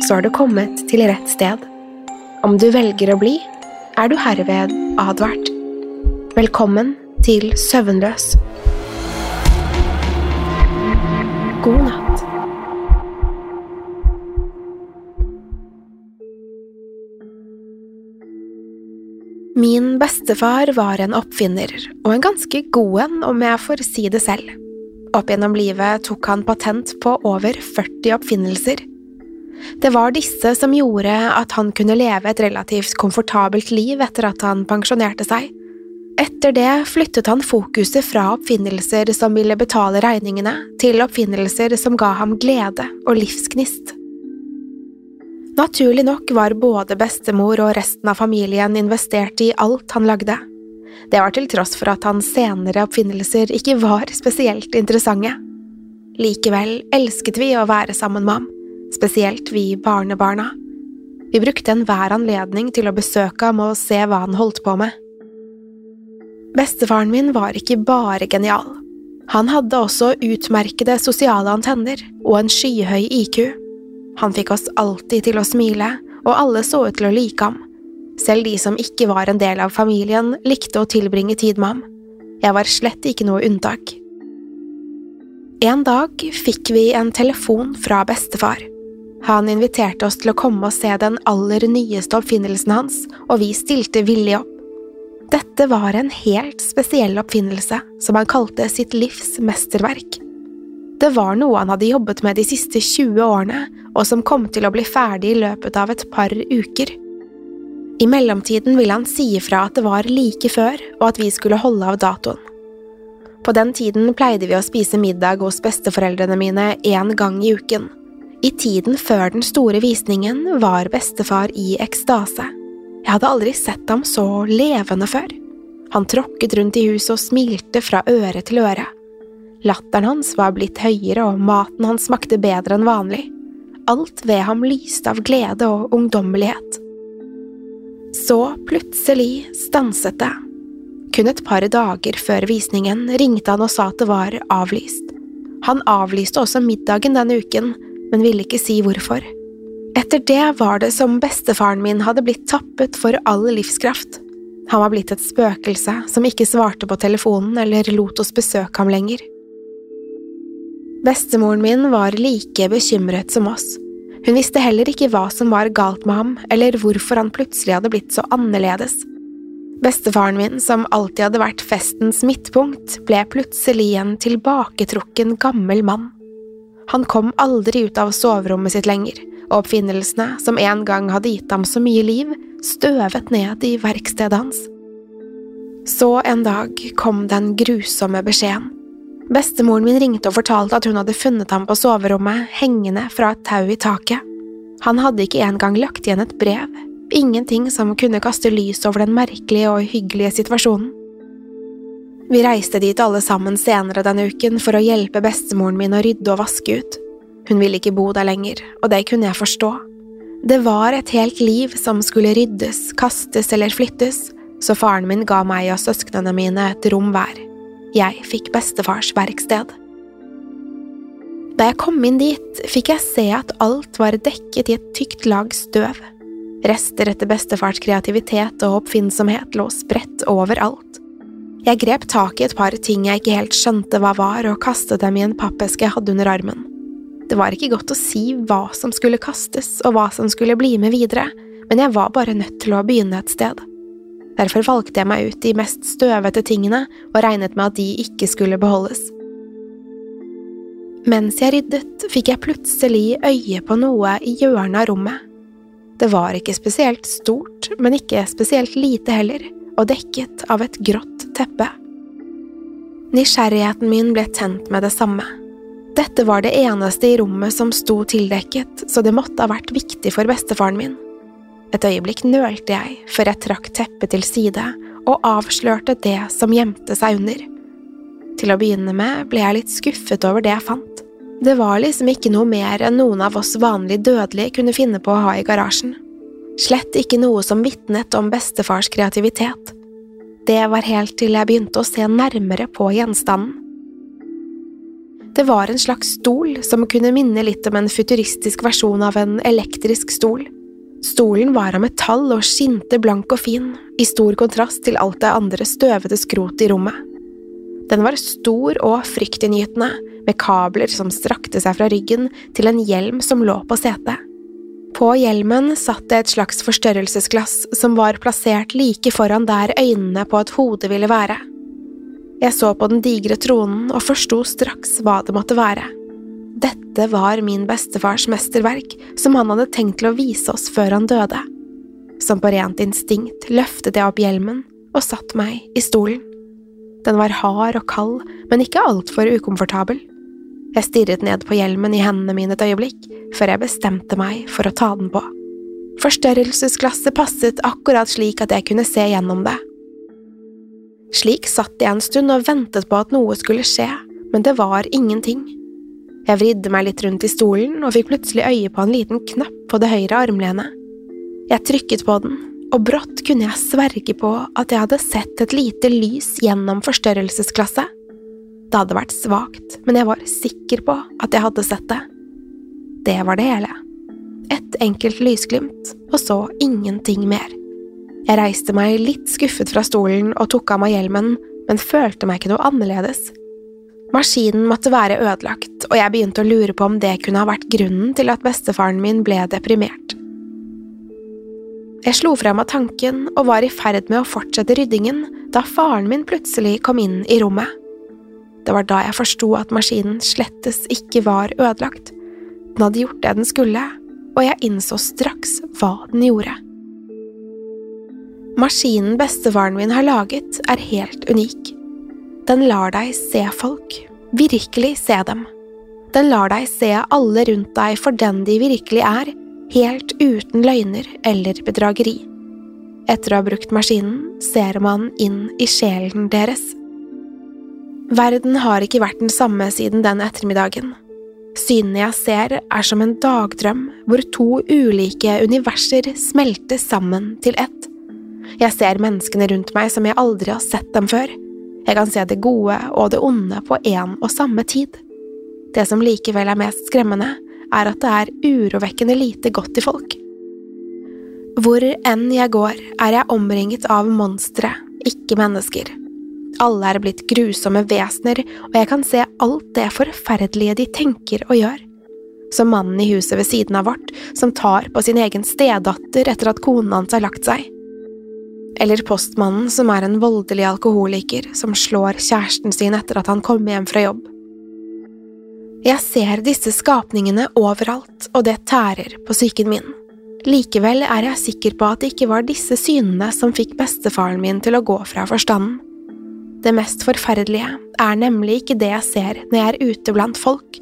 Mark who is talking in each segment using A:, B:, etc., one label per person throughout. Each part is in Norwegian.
A: så har du kommet til rett sted. Om du velger å bli, er du herved advart. Velkommen til Søvnløs. God natt. Min bestefar var en oppfinner, og en ganske god en, om jeg får si det selv. Opp gjennom livet tok han patent på over 40 oppfinnelser. Det var disse som gjorde at han kunne leve et relativt komfortabelt liv etter at han pensjonerte seg. Etter det flyttet han fokuset fra oppfinnelser som ville betale regningene, til oppfinnelser som ga ham glede og livsgnist. Naturlig nok var både bestemor og resten av familien investert i alt han lagde. Det var til tross for at hans senere oppfinnelser ikke var spesielt interessante. Likevel elsket vi å være sammen med ham, spesielt vi barnebarna. Vi brukte enhver anledning til å besøke ham og se hva han holdt på med. Bestefaren min var ikke bare genial. Han hadde også utmerkede sosiale antenner og en skyhøy IQ. Han fikk oss alltid til å smile, og alle så ut til å like ham. Selv de som ikke var en del av familien, likte å tilbringe tid med ham. Jeg var slett ikke noe unntak. En dag fikk vi en telefon fra bestefar. Han inviterte oss til å komme og se den aller nyeste oppfinnelsen hans, og vi stilte villig opp. Dette var en helt spesiell oppfinnelse som han kalte sitt livs mesterverk. Det var noe han hadde jobbet med de siste 20 årene, og som kom til å bli ferdig i løpet av et par uker. I mellomtiden ville han si ifra at det var like før, og at vi skulle holde av datoen. På den tiden pleide vi å spise middag hos besteforeldrene mine én gang i uken. I tiden før den store visningen var bestefar i ekstase. Jeg hadde aldri sett ham så levende før. Han tråkket rundt i huset og smilte fra øre til øre. Latteren hans var blitt høyere, og maten hans smakte bedre enn vanlig. Alt ved ham lyste av glede og ungdommelighet. Så plutselig stanset det. Kun et par dager før visningen ringte han og sa at det var avlyst. Han avlyste også middagen denne uken, men ville ikke si hvorfor. Etter det var det som bestefaren min hadde blitt tappet for all livskraft. Han var blitt et spøkelse som ikke svarte på telefonen eller lot oss besøke ham lenger. Bestemoren min var like bekymret som oss. Hun visste heller ikke hva som var galt med ham, eller hvorfor han plutselig hadde blitt så annerledes. Bestefaren min, som alltid hadde vært festens midtpunkt, ble plutselig en tilbaketrukken gammel mann. Han kom aldri ut av soverommet sitt lenger, og oppfinnelsene, som en gang hadde gitt ham så mye liv, støvet ned i verkstedet hans. Så en dag kom den grusomme beskjeden. Bestemoren min ringte og fortalte at hun hadde funnet ham på soverommet, hengende fra et tau i taket. Han hadde ikke engang lagt igjen et brev, ingenting som kunne kaste lys over den merkelige og hyggelige situasjonen. Vi reiste dit alle sammen senere denne uken for å hjelpe bestemoren min å rydde og vaske ut. Hun ville ikke bo der lenger, og det kunne jeg forstå. Det var et helt liv som skulle ryddes, kastes eller flyttes, så faren min ga meg og søsknene mine et rom hver. Jeg fikk bestefars verksted. Da jeg kom inn dit, fikk jeg se at alt var dekket i et tykt lag støv. Rester etter bestefars kreativitet og oppfinnsomhet lå spredt overalt. Jeg grep tak i et par ting jeg ikke helt skjønte hva var, og kastet dem i en pappeske jeg hadde under armen. Det var ikke godt å si hva som skulle kastes og hva som skulle bli med videre, men jeg var bare nødt til å begynne et sted. Derfor valgte jeg meg ut de mest støvete tingene og regnet med at de ikke skulle beholdes. Mens jeg ryddet, fikk jeg plutselig øye på noe i hjørnet av rommet. Det var ikke spesielt stort, men ikke spesielt lite heller, og dekket av et grått teppe. Nysgjerrigheten min ble tent med det samme. Dette var det eneste i rommet som sto tildekket, så det måtte ha vært viktig for bestefaren min. Et øyeblikk nølte jeg før jeg trakk teppet til side og avslørte det som gjemte seg under. Til å begynne med ble jeg litt skuffet over det jeg fant. Det var liksom ikke noe mer enn noen av oss vanlig dødelige kunne finne på å ha i garasjen. Slett ikke noe som vitnet om bestefars kreativitet. Det var helt til jeg begynte å se nærmere på gjenstanden. Det var en slags stol som kunne minne litt om en futuristisk versjon av en elektrisk stol. Stolen var av metall og skinte blank og fin, i stor kontrast til alt det andre støvete skrotet i rommet. Den var stor og fryktinngytende, med kabler som strakte seg fra ryggen til en hjelm som lå på setet. På hjelmen satt det et slags forstørrelsesglass som var plassert like foran der øynene på et hode ville være. Jeg så på den digre tronen og forsto straks hva det måtte være. Dette var min bestefars mesterverk, som han hadde tenkt til å vise oss før han døde. Som på rent instinkt løftet jeg opp hjelmen og satt meg i stolen. Den var hard og kald, men ikke altfor ukomfortabel. Jeg stirret ned på hjelmen i hendene mine et øyeblikk, før jeg bestemte meg for å ta den på. Forstørrelsesglasset passet akkurat slik at jeg kunne se gjennom det. Slik satt jeg en stund og ventet på at noe skulle skje, men det var ingenting. Jeg vridde meg litt rundt i stolen og fikk plutselig øye på en liten knapp på det høyre armlenet. Jeg trykket på den, og brått kunne jeg sverge på at jeg hadde sett et lite lys gjennom forstørrelsesglasset. Det hadde vært svakt, men jeg var sikker på at jeg hadde sett det. Det var det hele. Et enkelt lysglimt, og så ingenting mer. Jeg reiste meg litt skuffet fra stolen og tok av meg hjelmen, men følte meg ikke noe annerledes. Maskinen måtte være ødelagt, og jeg begynte å lure på om det kunne ha vært grunnen til at bestefaren min ble deprimert. Jeg slo frem av tanken og var i ferd med å fortsette ryddingen da faren min plutselig kom inn i rommet. Det var da jeg forsto at maskinen slettes ikke var ødelagt. Den hadde gjort det den skulle, og jeg innså straks hva den gjorde. Maskinen bestefaren min har laget, er helt unik. Den lar deg se folk, virkelig se dem. Den lar deg se alle rundt deg for den de virkelig er, helt uten løgner eller bedrageri. Etter å ha brukt maskinen ser man inn i sjelen deres. Verden har ikke vært den samme siden den ettermiddagen. Synene jeg ser, er som en dagdrøm hvor to ulike universer smelter sammen til ett. Jeg ser menneskene rundt meg som jeg aldri har sett dem før. Jeg kan se det gode og det onde på én og samme tid. Det som likevel er mest skremmende, er at det er urovekkende lite godt i folk. Hvor enn jeg går, er jeg omringet av monstre, ikke mennesker. Alle er blitt grusomme vesener, og jeg kan se alt det forferdelige de tenker og gjør. Som mannen i huset ved siden av vårt, som tar på sin egen stedatter etter at konen hans har lagt seg. Eller postmannen som er en voldelig alkoholiker som slår kjæresten sin etter at han kommer hjem fra jobb. Jeg ser disse skapningene overalt, og det tærer på psyken min. Likevel er jeg sikker på at det ikke var disse synene som fikk bestefaren min til å gå fra forstanden. Det mest forferdelige er nemlig ikke det jeg ser når jeg er ute blant folk,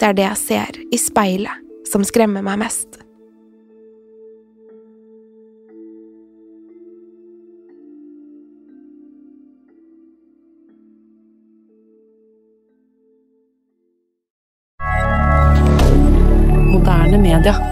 A: det er det jeg ser i speilet som skremmer meg mest.
B: moderne media.